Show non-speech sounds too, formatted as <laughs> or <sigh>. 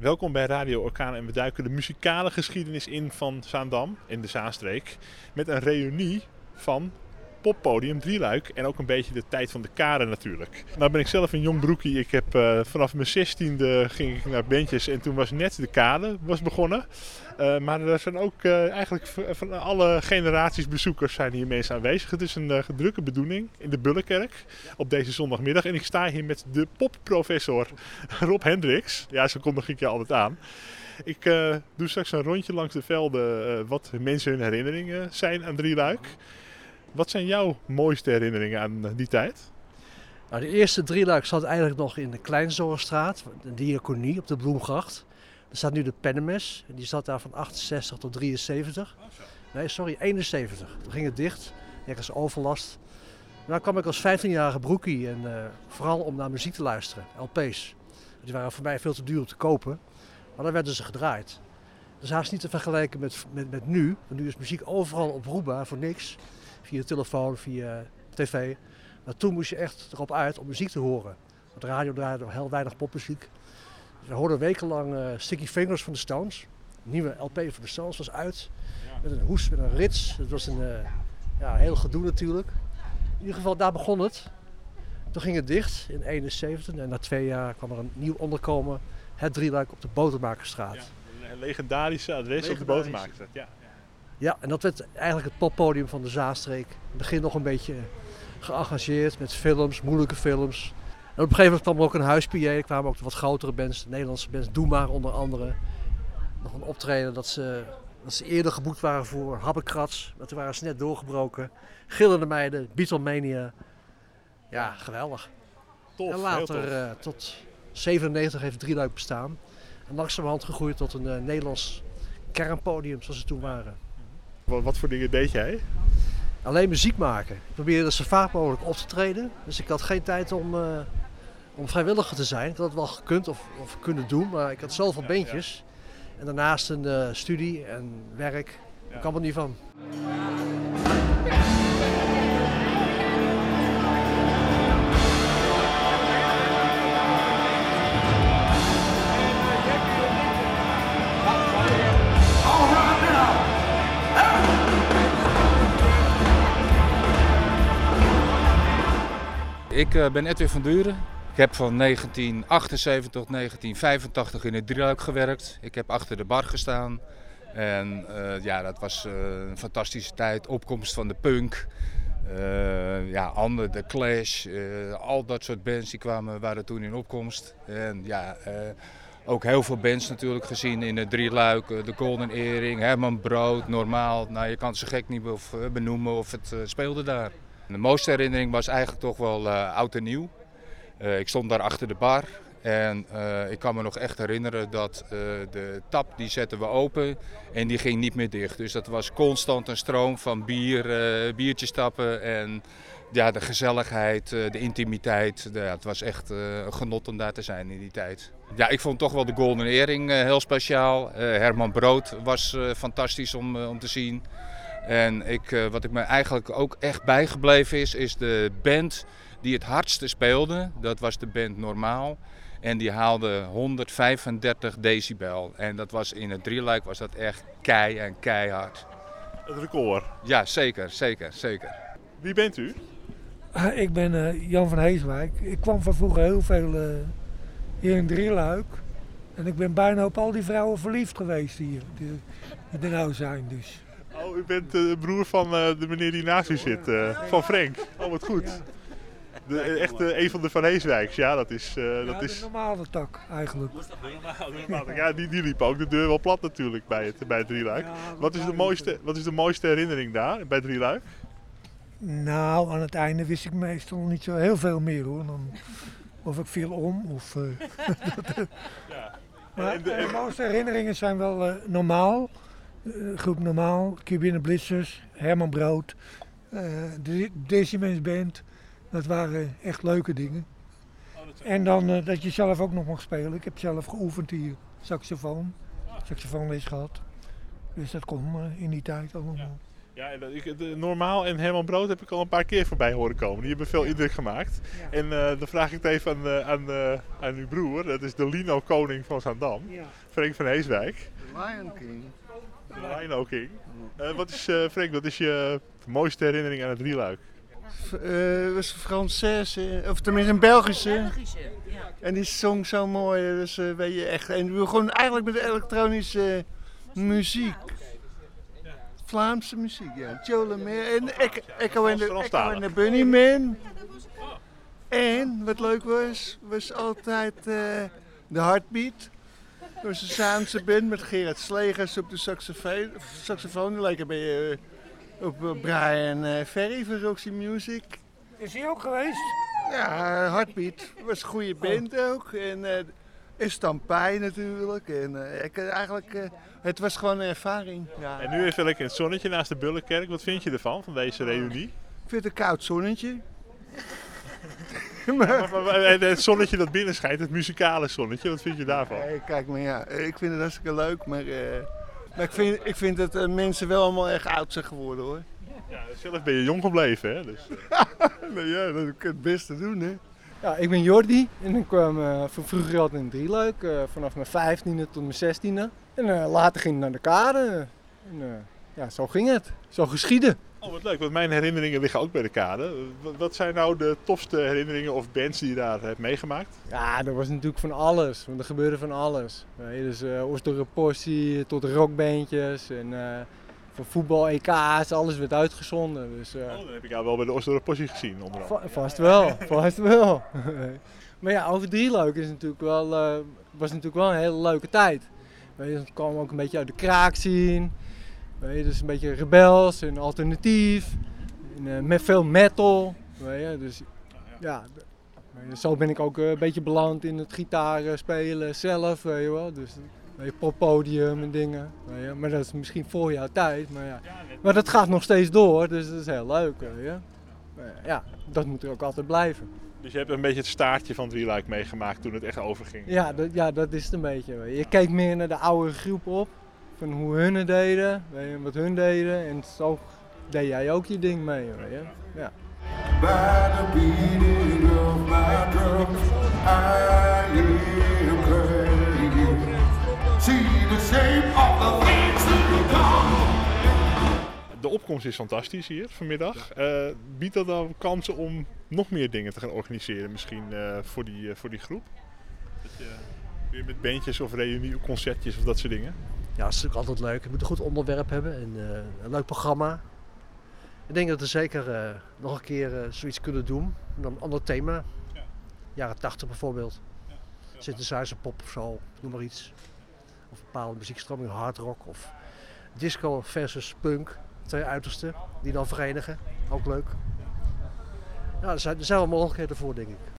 Welkom bij Radio Orkaan en we duiken de muzikale geschiedenis in van Zaandam in de Zaanstreek. Met een reunie van poppodium Drieluik en ook een beetje de tijd van de karen natuurlijk. Nou ben ik zelf een jong broekie. Ik heb uh, vanaf mijn zestiende ging ik naar bandjes en toen was net de kade was begonnen. Uh, maar er zijn ook uh, eigenlijk van alle generaties bezoekers zijn hier mensen aanwezig. Het is een uh, bedoeling in de Bullenkerk op deze zondagmiddag. En ik sta hier met de popprofessor <laughs> Rob Hendricks. Ja, zo kondig ik je altijd aan. Ik doe straks een rondje langs de velden wat mensen hun herinneringen zijn aan Drieluik. Wat zijn jouw mooiste herinneringen aan die tijd? Nou, de eerste Drieluik zat eigenlijk nog in de Kleinzorgstraat, de diaconie op de Bloemgracht. Er staat nu de Pennemes. Die zat daar van 68 tot 73. Nee, sorry, 71. Toen ging het dicht. Ergens overlast. Dan kwam ik als 15-jarige broekie. En uh, vooral om naar muziek te luisteren. LP's. Die waren voor mij veel te duur om te kopen. Maar dan werden ze gedraaid. Dat is haast niet te vergelijken met, met, met nu. Want nu is muziek overal oproepbaar voor niks. Via de telefoon, via tv. Maar toen moest je echt erop uit om muziek te horen. Want de radio draaide heel weinig popmuziek. We hoorden wekenlang uh, Sticky Fingers van de Stones. Een nieuwe LP van de Stones was uit. Met een hoes, met een rits. Het was een uh, ja, heel gedoe natuurlijk. In ieder geval, daar begon het. Toen ging het dicht in 71 en na twee jaar kwam er een nieuw onderkomen. Het drieluik op de Botermakerstraat. Ja, een legendarische adres op de Botermakerstraat. Ja, ja. en dat werd eigenlijk het poppodium van de Zaanstreek. In het begin nog een beetje geëngageerd met films, moeilijke films. En op een gegeven moment kwam er ook een huis-PA. Er kwamen ook wat grotere bands, Nederlandse bands, Doe Maar onder andere. Nog een optreden dat ze, dat ze eerder geboekt waren voor Habbekrats. Maar toen waren ze net doorgebroken. Gillende Meiden, Beatlemania. Ja, geweldig. Tof, en later uh, tot 97 heeft Drieluik bestaan. En langzamerhand gegroeid tot een uh, Nederlands kernpodium zoals ze toen waren. Wat, wat voor dingen deed jij? Alleen muziek maken. Ik probeerde zo vaak mogelijk op te treden. Dus ik had geen tijd om... Uh, om vrijwilliger te zijn. Ik had het wel gekund of, of kunnen doen, maar ik had zoveel ja, beentjes. Ja. En daarnaast een uh, studie en werk. Ik kwam er niet van. Ik uh, ben Edwin van Duren. Ik heb van 1978 tot 1985 in het drieluik gewerkt. Ik heb achter de bar gestaan. En uh, ja, dat was uh, een fantastische tijd. Opkomst van de punk. Uh, ja, Ander, de Clash. al dat soort bands die kwamen, waren toen in opkomst. En ja, ook heel veel bands natuurlijk gezien in het drieluik. de Golden Earring, Herman Brood, Normaal. Nou, je kan zo gek niet benoemen of het speelde daar. De mooiste herinnering was eigenlijk toch wel oud en nieuw. Uh, ik stond daar achter de bar en uh, ik kan me nog echt herinneren dat uh, de tap die zetten we open en die ging niet meer dicht. Dus dat was constant een stroom van bier, biertjes tappen en ja, de gezelligheid, de intimiteit. Ja, het was echt genot om daar te zijn in die tijd. Ja, ik vond toch wel de Golden Earring heel speciaal. Herman Brood was fantastisch om, om te zien. En ik, wat ik me eigenlijk ook echt bijgebleven is, is de band die het hardste speelde. Dat was de band Normaal. En die haalde 135 decibel. En dat was in het drieluik was dat echt kei en keihard. Het record? Ja, zeker, zeker, zeker. Wie bent u? Uh, ik ben uh, Jan van Heeswijk. Ik kwam van vroeger heel veel uh, hier in Drieluik. En ik ben bijna op al die vrouwen verliefd geweest hier, die, die er nou zijn dus. U bent de broer van de meneer die naast u zit, van Frank. Oh, wat goed. Ja. De, echt een van de Van Heeswijks, ja, dat is... Uh, dat ja, is de normale tak eigenlijk. Ja, die, die liep ook de deur wel plat natuurlijk bij het, bij het Drieluik. Ja, wat, is de mooiste, wat is de mooiste herinnering daar, bij Drieluik? Nou, aan het einde wist ik meestal niet zo heel veel meer hoor. Dan, of ik viel om, of... <laughs> Uh, ja. Maar de, de, mooiste herinneringen zijn wel normaal. Groep Normaal, Cubine Blitzers, Herman Brood, de Decimens Band... Dat waren echt leuke dingen. En dan uh, dat je zelf ook nog mag spelen. Ik heb zelf geoefend hier, saxofoon. Saxofoonles gehad. Dus dat kon uh, in die tijd allemaal. Ja. Ja, en dat- ik, de- Normaal en Herman Brood heb ik al een paar keer voorbij horen komen. Die hebben veel indruk gemaakt. Ja. En eh, dan vraag ik het even aan, eh, aan, eh, aan uw broer. Dat is de Lino Koning van Zaandam. Ja. Frank van Heeswijk. Lion King. De Lino King. Eh, wat is, eh, Frank, wat is je mooiste herinnering aan het drieluik? Het was een Française, of tenminste een Belgische. Belgische, ja. En die zong zo mooi, dus eh, weet je echt. En we begonnen eigenlijk met elektronische muziek. Vlaamse muziek, ja. Joe Lemaire en Echo, en de, Echo en de Bunnyman. En wat leuk was, was altijd eh, de Heartbeat. Was een Zaanse band met Gerard Slegers op de saxofoon. saxofoon. Een beetje eh, op eh, Brian eh, Ferry van Roxy Music. Is hij ook geweest? Ja, Heartbeat was een goede band ook. En, eh en Stampij natuurlijk. En, ik, eigenlijk, eh, het was gewoon een ervaring. Ja. En nu even lekker in het zonnetje naast de Bullenkerk. Wat vind je ervan, van deze reunie? Ik vind het een koud zonnetje. <laughs> Maar- maar- maar Het zonnetje dat binnen schijnt, het muzikale zonnetje, wat vind je daarvan? Nee, kijk maar ja, ik vind het hartstikke leuk. Maar, eh, maar ik, vind, ik vind dat eh, mensen wel allemaal echt oud zijn geworden hoor. Ja, zelf ben je jong gebleven, hè? Dus, <laughs> Nou ja, dat kan het beste doen hè. Ja, ik ben Jordi en ik kwam eh, van vroeger altijd in Drieluik, eh vanaf mijn vijftiende tot mijn zestiende. En eh, later ging ik naar de kade. En, eh, ja, zo ging het. Zo geschieden. Oh, wat leuk, want mijn herinneringen liggen ook bij de kade. Wat- zijn nou de tofste herinneringen of bands die je daar hebt meegemaakt? Ja, er was natuurlijk van alles, want er gebeurde van alles. Weet je, dus uh, Oostdorp Possie tot rockbandjes en eh, van voetbal EK's, alles werd uitgezonden. Dus, eh, Oh, dan heb ik jou wel bij de Oostdorp Possie gezien, onder. Va- vast wel, <laughs> vast wel. <laughs> maar ja, over Drieluik is natuurlijk wel, eh, was natuurlijk wel een hele leuke tijd. Weet je, het kwam ook een beetje uit de kraak zien. Weet je, dus een beetje rebels en alternatief. En, eh, met veel metal. Weet je, dus ja, je, zo ben ik ook eh, een beetje beland in het gitaar spelen zelf. Weet je wel. Dus weet je, poppodium en dingen. Weet je. Maar dat is misschien voor jouw tijd. Maar, ja. maar dat gaat nog steeds door, dus dat is heel leuk. Weet je. Maar ja, dat moet er ook altijd blijven. Dus je hebt een beetje het staartje van Drieluik meegemaakt toen het echt overging. Ja, dat, ja, dat is het een beetje. Je keek meer naar de oude groep op, van hoe hun het deden, weet je, wat hun deden. En zo deed jij ook je ding mee. Weet je. Ja. By the beating of my drum, I am praying. See the shape of the things to come. De opkomst is fantastisch hier vanmiddag. Eh, biedt dat dan kansen om nog meer dingen te gaan organiseren misschien eh, voor, die, eh, voor die groep? Dat je weer met bandjes of reunieconcertjes of dat soort dingen? Ja, dat is natuurlijk altijd leuk. Je moet een goed onderwerp hebben en eh, een leuk programma. Ik denk dat we zeker eh, nog een keer eh, zoiets kunnen doen. Dan een ander thema. Jaren 80 bijvoorbeeld. Synthesizer pop of zo, noem maar iets. Of bepaalde muziekstroming, hard rock of disco versus punk. Twee uitersten die dan verenigen. Ook leuk. Ja, er zijn, er zijn wel mogelijkheden voor, denk ik.